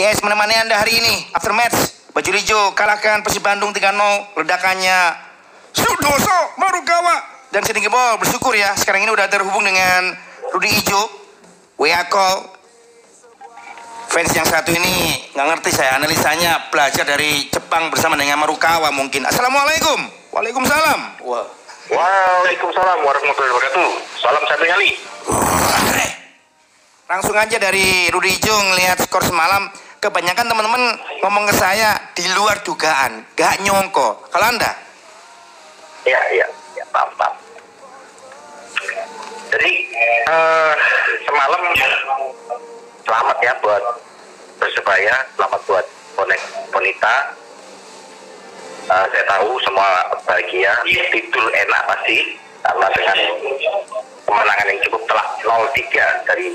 GS menemani Anda hari ini. After match, Baju Hijau kalahkan Persib Bandung 3-0. Ledakannya Sudoso Marugawa dan Siding Ball bersyukur ya sekarang ini udah terhubung dengan Rudi Ijo WA call fans yang satu ini nggak ngerti saya analisanya belajar dari Jepang bersama dengan Marukawa mungkin Assalamualaikum Waalaikumsalam Wah. Waalaikumsalam warahmatullahi wabarakatuh. Salam satu kali. Langsung aja dari Rudi Ijo ngelihat skor semalam kebanyakan teman-teman ngomong ke saya di luar dugaan gak nyongko kalau anda Ya, ya, ya, paham, paham. Jadi eh, semalam selamat ya buat persebaya, selamat buat bonek bonita. Eh, saya tahu semua bahagia, tidur enak pasti karena dengan kemenangan yang cukup telak 0-3 dari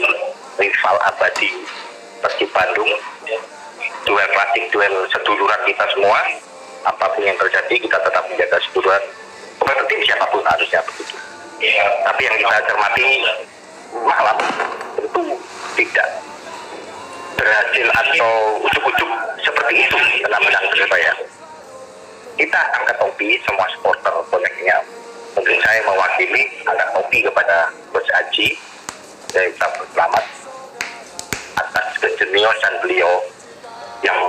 rival abadi Persib Bandung duel klasik duel seduluran kita semua apa pun yang terjadi kita tetap menjaga seduluran. Kompetitif siapa pun harusnya begitu. Tapi yang kita cermati malam tentu tidak berhasil atau ujuk-ujuk seperti itu dalam menang Persebaya kita angkat topi semua supporter boneknya mungkin saya mewakili angkat topi kepada Coach Aji. Saya selamat kejeniusan beliau yang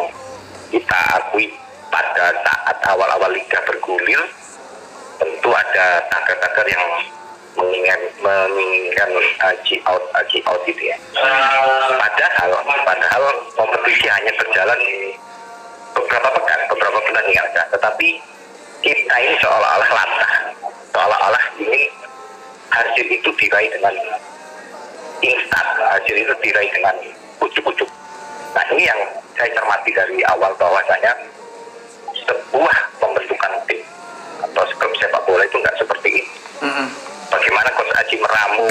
kita akui pada saat awal-awal liga bergulir tentu ada tagar-tagar yang menginginkan menginginkan Aji out Aji out itu ya. Padahal padahal kompetisi hanya berjalan beberapa pekan beberapa bulan yang ada. Tetapi kita ini seolah-olah latah. Seolah-olah ingin hasil itu diraih dengan instan hasil itu diraih dengan ujuk-ujuk. Nah ini yang saya cermati dari awal bahwasanya sebuah pembentukan tim atau klub sepak bola itu nggak seperti ini. Bagaimana Coach Aji meramu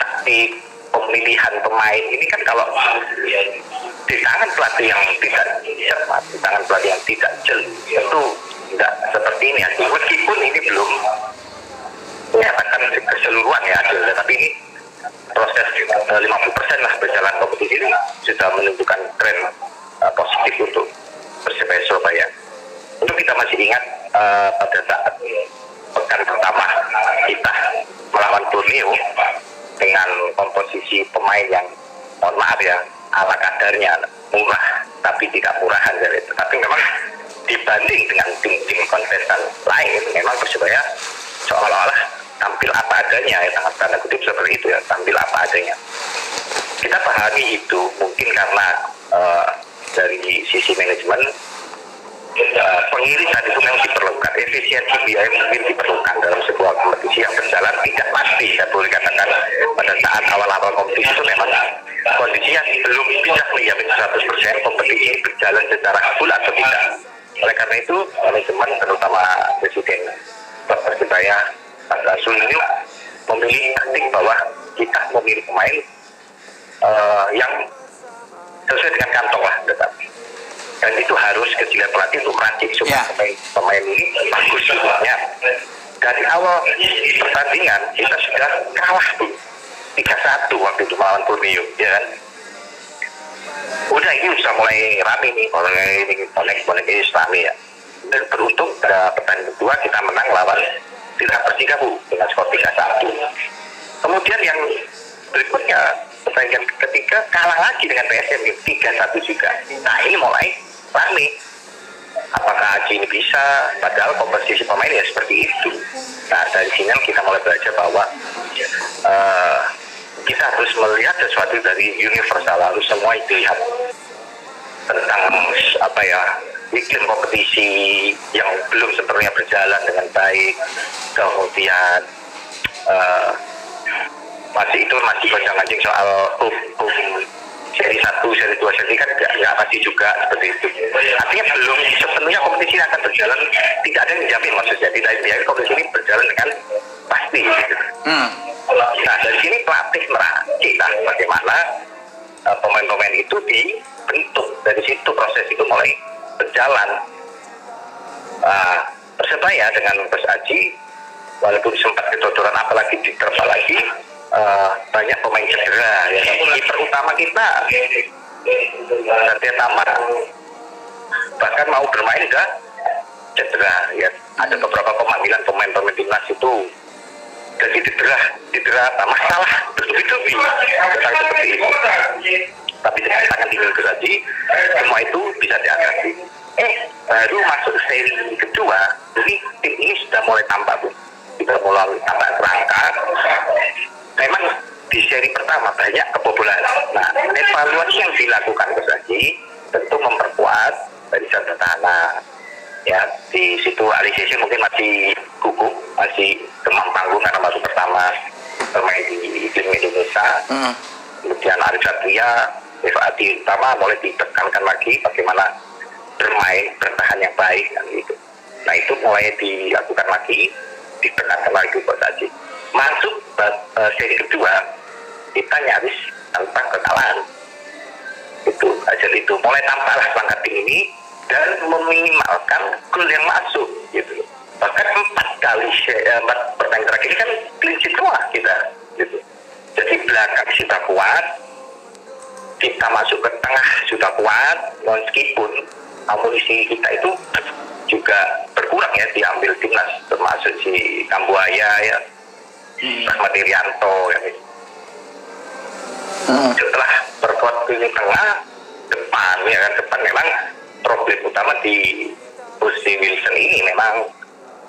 taktik pemilihan pemain? Ini kan kalau di tangan pelatih yang tidak cermat di tangan pelatih yang tidak jeli itu tidak seperti ini. Meskipun ini belum menyatakan keseluruhan ya hasilnya tapi ini proses eh, 50% lah berjalan kompetisi ini sudah menunjukkan tren uh, positif untuk Persebaya Surabaya. Untuk kita masih ingat uh, pada saat pekan pertama kita melawan Borneo dengan komposisi pemain yang mohon maaf ya ala kadarnya murah tapi tidak murahan dari itu. Tapi memang dibanding dengan tim-tim kontestan lain memang Persebaya seolah-olah tampil apa adanya ya tanda kutip seperti itu ya. Tampil apa adanya. Kita pahami itu mungkin karena uh, dari sisi manajemen uh, pengirisan itu memang diperlukan efisiensi biaya mungkin diperlukan dalam sebuah kompetisi yang berjalan. Tidak pasti saya boleh katakan pada saat awal-awal kompetisi itu memang kondisinya belum bisa menjamin 100% kompetisi berjalan secara full atau tidak. Oleh karena itu manajemen terutama presiden Persebaya Pak Rasul ini memilih taktik bahwa kita memilih pemain uh, yang sesuai dengan kantong lah tetapi dan itu harus kecil pelatih untuk meracik supaya Ya. pemain, pemain ini bagus semuanya. Dari awal pertandingan kita sudah kalah tuh. 3-1 waktu itu melawan Borneo ya kan? Udah ini sudah mulai rame nih mulai ini bonek bonek Islami ya. Dan beruntung pada pertandingan kedua kita menang lawan tidak Persikabu dengan skor 3-1 kemudian yang berikutnya pertandingan ketiga kalah lagi dengan PSM 3-1 juga. Nah ini mulai rame. Apakah Aji ini bisa? Padahal komposisi pemain ya seperti itu. Nah dari sini kita mulai belajar bahwa eh, kita harus melihat sesuatu dari universal harus semua dilihat tentang apa ya iklim kompetisi yang belum sepenuhnya berjalan dengan baik kemudian eh, masih itu masih gonjang ganjing soal hukum seri 1, seri 2, seri kan nggak nggak pasti juga seperti itu. Artinya belum sepenuhnya kompetisi ini akan berjalan, tidak ada yang menjamin maksudnya, tidak dijamin kompetisi ini berjalan dengan pasti. Gitu. hmm. Nah dari sini pelatih meracik bagaimana uh, pemain-pemain itu dibentuk dari situ proses itu mulai berjalan. Uh, Persebaya dengan Mas Aji walaupun sempat kedodoran apalagi diterpa lagi uh, banyak pemain cedera. Ya kiper utama kita Satya Tama bahkan mau bermain enggak cedera. Ya ada beberapa pemanggilan pemain-pemain timnas itu. Jadi didera didera masalah. Bertubi-tubi tentang seperti ini tapi dengan sangat saja semua itu bisa diatasi. Eh baru masuk seri kedua. Jadi tim ini sudah mulai tampak bu. Sudah mulai tampak kerangka memang di seri pertama banyak kebobolan. Nah evaluasi yang dilakukan Saji tentu memperkuat dari satu tanah. Ya di situ Ali Sisi mungkin masih gugup masih demam panggung karena baru pertama bermain di tim Indonesia. Hmm. kemudian Arif Satria Adi Utama mulai ditekankan lagi bagaimana bermain bertahan yang baik kan gitu nah itu mulai dilakukan lagi ditekankan lagi Coach Aji masuk eh, seri kedua kita nyaris tanpa kekalahan. Itu hasil itu mulai tampaklah semangat ini dan meminimalkan gol yang masuk gitu. Bahkan empat kali eh, empat pertandingan terakhir kan clean semua kita gitu. Jadi belakang sudah kuat kita masuk ke tengah sudah kuat meskipun amunisi kita itu juga berkurang ya diambil timnas termasuk si Kambuaya ya Rahmat Irianto ya Hmm. setelah berkuat di tengah depan ya kan depan memang problem utama di posisi Wilson ini memang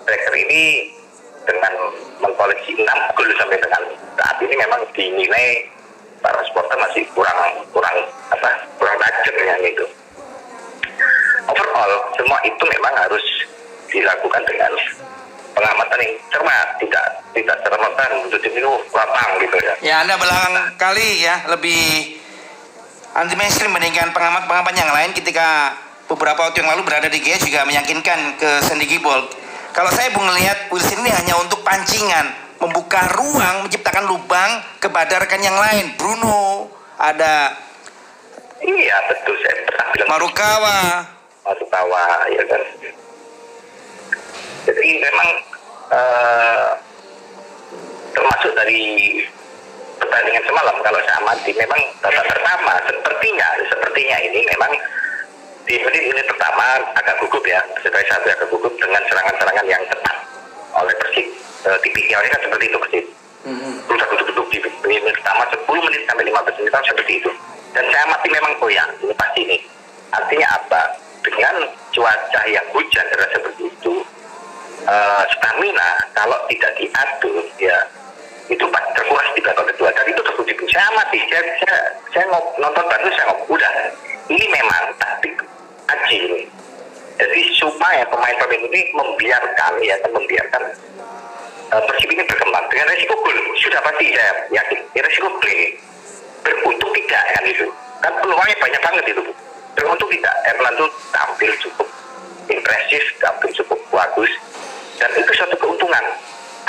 striker ini dengan mengkoleksi 6 gol sampai dengan saat ini memang dinilai para supporter masih kurang kurang apa kurang tajam ya gitu. Overall semua itu memang harus dilakukan dengan pengamatan yang cermat tidak tidak serta-merta untuk tim itu lapang gitu ya. Ya Anda belakang kali ya lebih anti mainstream bandingkan pengamat-pengamat yang lain ketika beberapa waktu yang lalu berada di GS juga meyakinkan ke Sandy Gibol. Kalau saya bung melihat Wilson ini hanya untuk pancingan, membuka ruang, menciptakan lubang kepada rekan yang lain. Bruno, ada Iya betul saya pernah bilang Marukawa. masuk tawa ya kan. Jadi memang eh, termasuk dari pertandingan semalam kalau saya amati memang babak pertama sepertinya sepertinya ini memang di menit ini pertama agak gugup ya sebagai satu agak gugup dengan serangan-serangan yang tepat oleh Persib. Eh, tipikalnya kan seperti itu Persib. Terus aku duduk di menit pertama 10 menit sampai 15 menit kan seperti itu. Dan saya amati memang goyang ini pasti ini. Artinya apa? Dengan cuaca yang hujan deras seperti itu eh, stamina kalau tidak diatur ya itu pasti terkuras di babak kedua. Dan itu terbukti saya amati saya, saya, saya nonton baru saya ngomong udah. Ini memang taktik aji jadi supaya pemain-pemain ini membiarkan ya membiarkan uh, Persib ini berkembang dengan resiko gol. Sudah pasti saya yakin ya, resiko gol ini beruntung tidak kan itu. Kan peluangnya banyak banget itu beruntung tidak. Erlan tuh tampil cukup impresif tampil cukup bagus dan itu suatu keuntungan.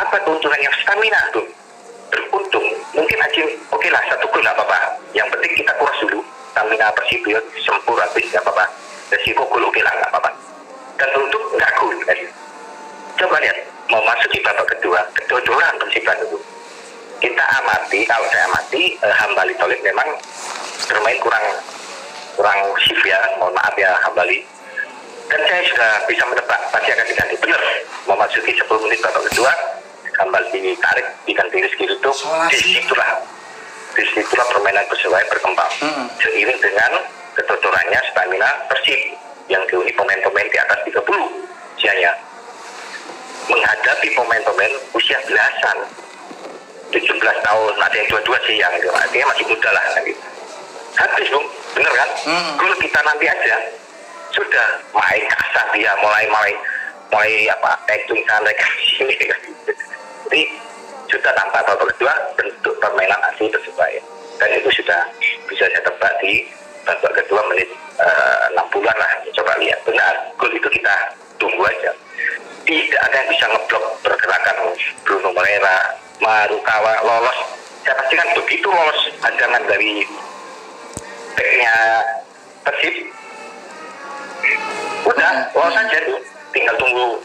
Apa keuntungannya stamina tuh beruntung. Mungkin aja oke lah satu gol nggak apa-apa. Yang penting kita kuras dulu. Stamina Persib ya sempur habis apa-apa. Resiko gol oke lah nggak apa-apa dan beruntung nggak kan coba lihat mau masuk di babak kedua kedodoran Persib Bandung kita amati kalau saya amati eh, Hambali Tolik memang bermain kurang kurang shift ya mohon maaf ya Hambali. Dan saya sudah bisa menebak pasti akan diganti. Benar memasuki 10 menit babak kedua Hambali ditarik diganti Rizky Ridho di situlah di situlah permainan Persebaya berkembang. Mm-mm. seiring dengan kedodorannya stamina Persib yang dihuni pemain-pemain di atas 30 usianya menghadapi pemain-pemain usia belasan 17 tahun ada yang dua-dua sih yang artinya masih muda lah kan gitu. habis bung bener kan Mm. gol kita nanti aja sudah main kasar dia mulai mulai mulai apa acting sana sini kan gitu. jadi sudah tanpa babak kedua bentuk permainan asli persebaya dan itu sudah bisa saya tebak di babak kedua menit eh, 60 lah coba lihat benar gol itu kita tunggu aja tidak ada yang bisa ngeblok pergerakan Bruno Moreira, Marukawa lolos. Saya pastikan begitu lolos hadangan dari backnya Persib. Udah, lolos aja tuh. Tinggal tunggu.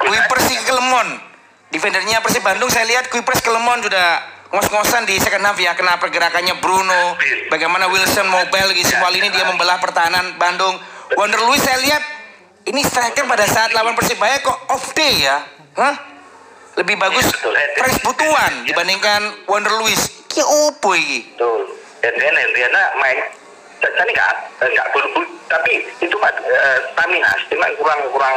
Kuipers sih ke Lemon. Defendernya Persib Bandung saya lihat Kuipers ke Lemon sudah ngos-ngosan di second half ya kena pergerakannya Bruno, bagaimana Wilson Mobile di semua lini dia membelah pertahanan Bandung. Wonder Luis saya lihat ini striker pada saat lawan Persibaya kok off day ya. Hah? Lebih bagus Pres Butuan dibandingkan Wonder Luis. Ki opo iki? Betul. Hendriana Hendriana main tadi nggak nggak bulu tapi itu mah eh, stamina, cuma kurang kurang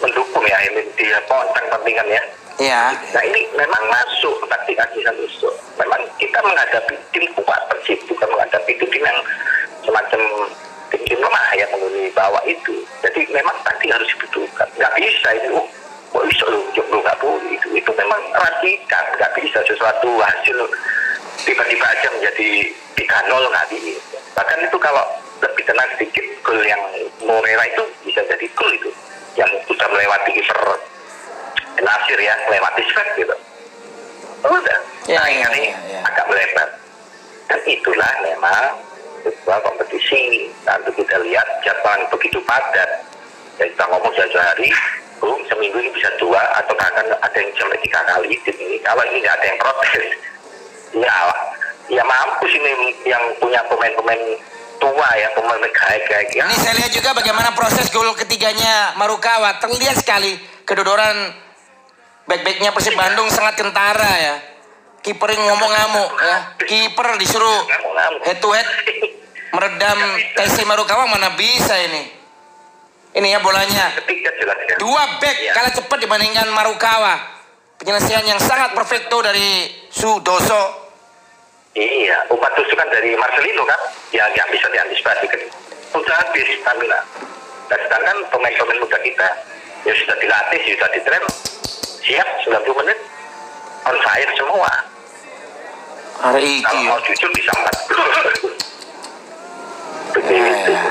mendukung ya ini dia kontak pentingan ya. Iya. Nah ini memang masuk taktik Aziz Sanusi. Memang kita menghadapi tim kuat Persib, bukan menghadapi tim yang semacam tim-tim lemah yang menghuni bawah itu. Jadi memang taktik harus dibutuhkan. Nggak bisa itu. Oh, kok bisa lu jomblo nggak boleh itu. Itu memang radikan. Nggak bisa sesuatu hasil tiba-tiba aja menjadi 3-0 nggak bisa. Bahkan itu kalau lebih tenang sedikit, gol yang Morera itu bisa jadi gol itu. Yang sudah melewati kiper Nasir ya, melewati Svet gitu. Udah, Ya, saingan ya, ini ya, ya. agak melebar. Dan itulah memang sebuah kompetisi. Nanti kita lihat jadwal begitu padat. Dan kita ngomong jauh hari, boom, seminggu ini bisa dua atau bahkan ada yang sampai tiga kali ini. Kalau ini nggak ada yang protes, ya ya mampus ini yang punya pemain-pemain tua ya pemain gaek-gaek ya. Ini saya lihat juga bagaimana proses gol ketiganya Marukawa. Terlihat sekali kedodoran back-backnya Persib Bandung sangat kentara ya. Kiper yang ngomong ngamuk ya. Kiper disuruh head to head meredam TC Marukawa mana bisa ini. Ini ya bolanya. Ya. Dua back kalah cepat dibandingkan Marukawa. Penyelesaian yang sangat perfecto dari Sudoso. Iya, umpan tusukan dari Marcelino kan, ya nggak bisa diantisipasi kan. Sudah habis stamina. Dan sedangkan pemain-pemain muda kita, ya sudah dilatih, sudah ditren, siap 90 menit, on fire semua. Hari Kalau iki. mau jujur bisa empat gol. Ya, Begitu. ya, ya.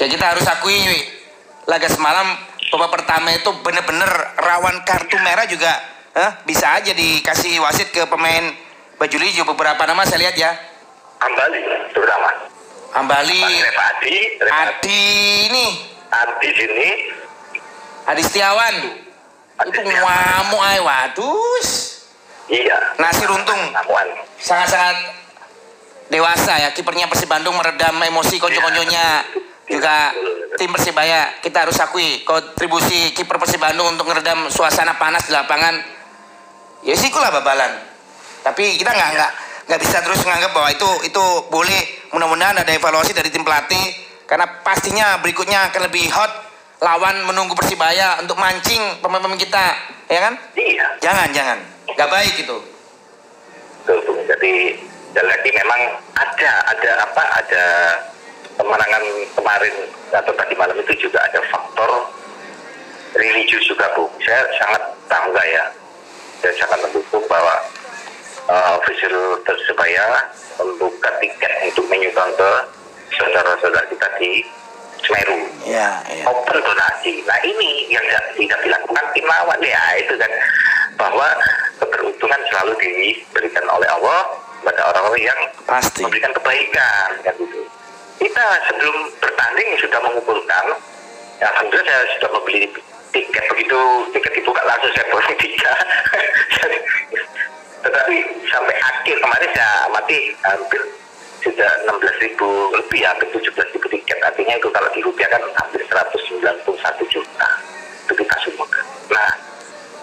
Ya kita harus akui Wi. laga semalam babak pertama itu bener-bener rawan kartu merah juga eh, bisa aja dikasih wasit ke pemain baju hijau beberapa nama saya lihat ya Ambali terutama. Ambali Reva Adi, Reva Adi ini Adi sini, Adi Setiawan itu ngamuk ay waduh iya. Nasir Untung Namuan. sangat-sangat dewasa ya. Kipernya Persib Bandung meredam emosi konco-konconya juga tim Persibaya kita harus akui kontribusi kiper Persib Bandung untuk meredam suasana panas di lapangan. Ya sikulah babalan. Tapi kita nggak nggak nggak bisa terus menganggap bahwa itu itu boleh. Mudah-mudahan ada evaluasi dari tim pelatih. Karena pastinya berikutnya akan lebih hot lawan menunggu Persibaya untuk mancing pemain-pemain kita ya kan Iya. jangan jangan nggak baik itu. Jadi dan lagi memang ada ada apa ada kemenangan kemarin atau tadi malam itu juga ada faktor religius juga bu. Saya sangat bangga ya dan sangat mendukung bahwa uh, official Persebaya membuka tiket untuk menyumbang ke saudara-saudara kita di Semeru ya ya. Open donasi. Nah ini yang tidak, dilakukan tim lawan. Ya itu kan. Bahwa keberuntungan selalu diberikan oleh Allah kepada orang-orang yang pasti. memberikan kebaikan kan gitu. Kita sebelum bertanding sudah mengumpulkan, ya, alhamdulillah saya sudah membeli tiket begitu. Tiket dibuka langsung saya borong tiga. Tetapi sampai akhir kemarin saya mati hampir sudah 16 ribu lebih hampir 17 ribu tiket. Artinya itu kalau dirupiahkan hampir 191 juta. Itu kita semua nah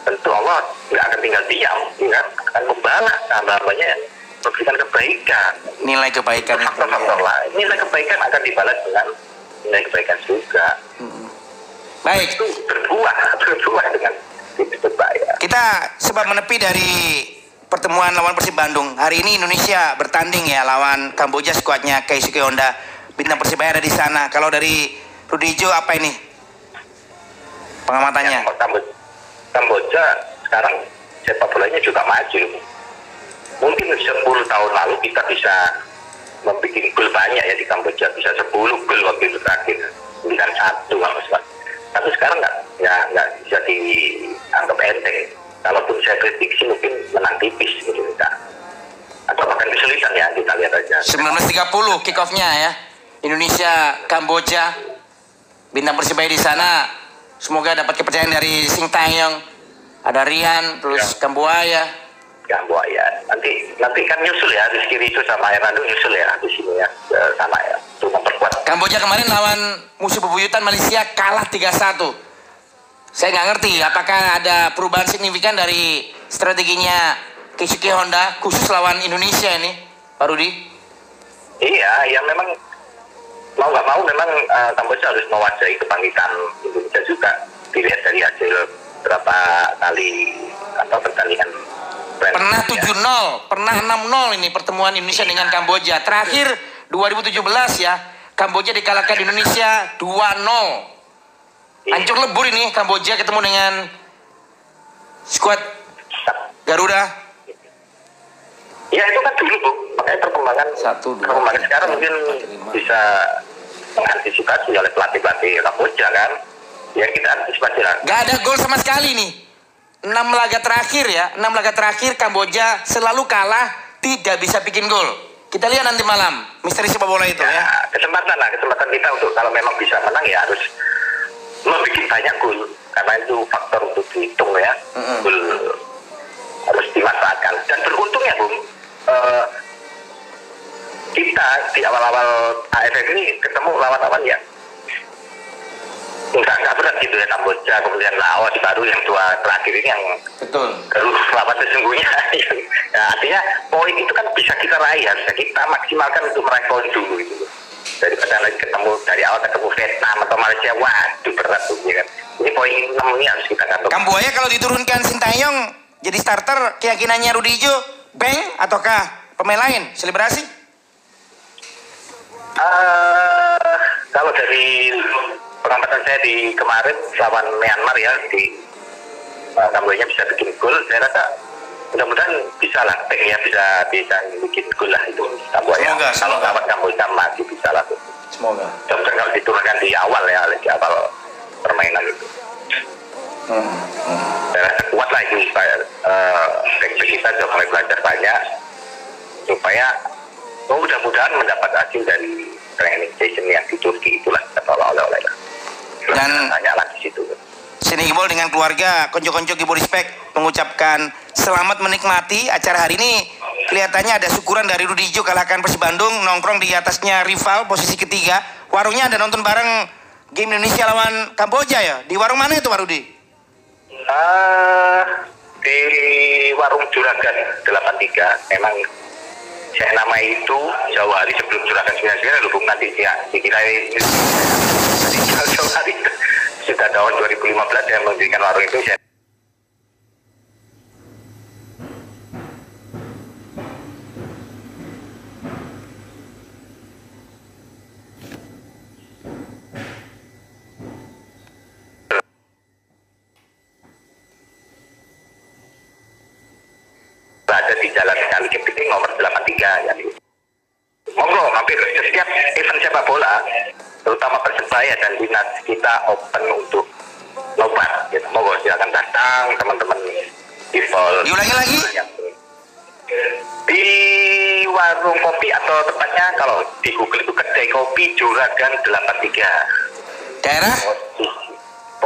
tentu Allah nggak akan tinggal diam ya kan? akan membalas hamba-hambanya yang memberikan kebaikan. Nilai kebaikan itu. Faktor-faktor lain. Nilai kebaikan akan dibalas dengan nilai kebaikan juga. Baik. Itu berbuah berbuah dengan itu kita sebab menepi dari pertemuan lawan Persib Bandung. Hari ini Indonesia bertanding ya lawan Kamboja skuadnya Keisuke Honda. Bintang Persibaya ada di sana. Kalau dari Rudi Ijo apa ini? Pengamatannya? Yang Kamboja, sekarang sepak bolanya juga maju. Mungkin 10 tahun lalu kita bisa membuat gol banyak ya di Kamboja, bisa 10 gol waktu itu terakhir, 9 satu. Tapi sekarang nggak nggak bisa dianggap enteng. Kalaupun saya prediksi mungkin menang tipis gitu enggak. Atau bahkan kesulitan ya kita lihat aja. 1930 kick off-nya ya Indonesia Kamboja bintang Persibaya di sana semoga dapat kepercayaan dari Sing Taeyong ada Rian terus Ya. Kambuaya Kamboja. nanti nanti kan nyusul ya Rizky Ridho sama Hernando nyusul ya di sini ya ke sana ya untuk memperkuat Kamboja kemarin lawan musuh bebuyutan Malaysia kalah 3-1. Saya nggak ngerti apakah ada perubahan signifikan dari strateginya Keisuke Honda khusus lawan Indonesia ini, Pak Rudi? iya ya memang mau nggak mau memang eh, Kamboja harus mewadahi kebangkitan Indonesia juga dilihat dari hasil berapa kali apa pertandingan Pernah 7-0, pernah 6-0 ini pertemuan Indonesia dengan Kamboja. Terakhir 2017 ya, Kamboja dikalahkan Indonesia 2-0. Hancur lebur ini Kamboja ketemu dengan skuad Garuda. Ya itu kan dulu bu, makanya perkembangan Satu, dua, perkembangan tiga, sekarang empat, mungkin lima. bisa mengantisipasi oleh pelatih pelatih Kamboja kan. Ya kita antisipasi lah. Gak ada gol sama sekali nih. 6 laga terakhir ya, 6 laga terakhir Kamboja selalu kalah, tidak bisa bikin gol. Kita lihat nanti malam, misteri sepak bola itu ya. Ya, kesempatan lah, kesempatan kita untuk kalau memang bisa menang ya harus membuat banyak gol karena itu faktor untuk dihitung ya. Mm-mm. Gol harus dimanfaatkan dan beruntungnya bung eh, kita di awal-awal AFF ini ketemu lawan-lawan yang nggak nggak berat gitu ya Kamboja kemudian Laos baru yang dua terakhir ini yang Betul. baru lawan sesungguhnya ya, artinya poin itu kan bisa kita raih harusnya kita maksimalkan untuk meraih poin dulu gitu daripada nanti ketemu dari awal ketemu Vietnam atau Malaysia waduh berat tuh ya kan. Ini poin 6 ini harus kita kantor Kamboja kalau diturunkan Sintayong jadi starter, keyakinannya Rudi Ijo, Beng ataukah pemain lain? Selebrasi? Eh, kalau dari pengamatan saya di kemarin lawan Myanmar ya di uh, Kamboja bisa bikin gol. Saya rasa mudah-mudahan bisa lah Peng ya bisa bisa bikin gol lah itu Kamboja Semoga, kalau semoga. lawan Kamboja masih bisa lah tuh Semoga. mudah kalau diturunkan di awal ya di awal permainan itu saya rasa kuat lah itu supaya uh, back-back kita sudah mulai belajar banyak supaya oh, mudah-mudahan mendapat hasil dari training session yang di Turki itulah kata oleh-oleh lah. Dan- tanya lagi situ. Sini Gibol dengan keluarga, konco-konco Gibol Respect mengucapkan selamat menikmati acara hari ini. Kelihatannya ada syukuran dari Rudi Ijo kalahkan Persib Bandung, nongkrong di atasnya rival posisi ketiga. Warungnya ada nonton bareng game Indonesia lawan Kamboja ya. Di warung mana itu Pak Rudi? Ah, di warung Juragan 83 memang saya nama itu jauh hari sebelum Juragan 99 lubung nanti ya dikira hari sudah tahun 2015 saya mendirikan warung itu saya berada di Jalan Kali Kepiting nomor 83 ya. Monggo mampir setiap event sepak bola terutama persebaya dan dinas kita open untuk nobar gitu. Monggo silakan datang teman-teman di Vol. Diulangi lagi? Di warung kopi atau tepatnya kalau di Google itu kedai kopi Juragan 83 Daerah?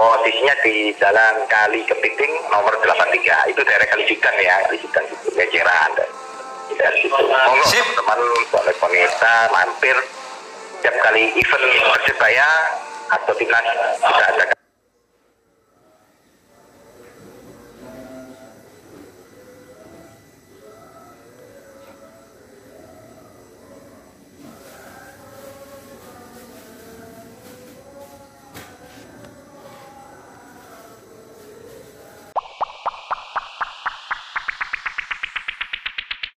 Posisi posisinya di Jalan Kali Kepiting nomor 83 itu daerah Kalijudan ya Kalijudan itu Geceran dari situ. Monggo teman boleh Ponesa mampir. Setiap kali event persebaya atau timnas kita ada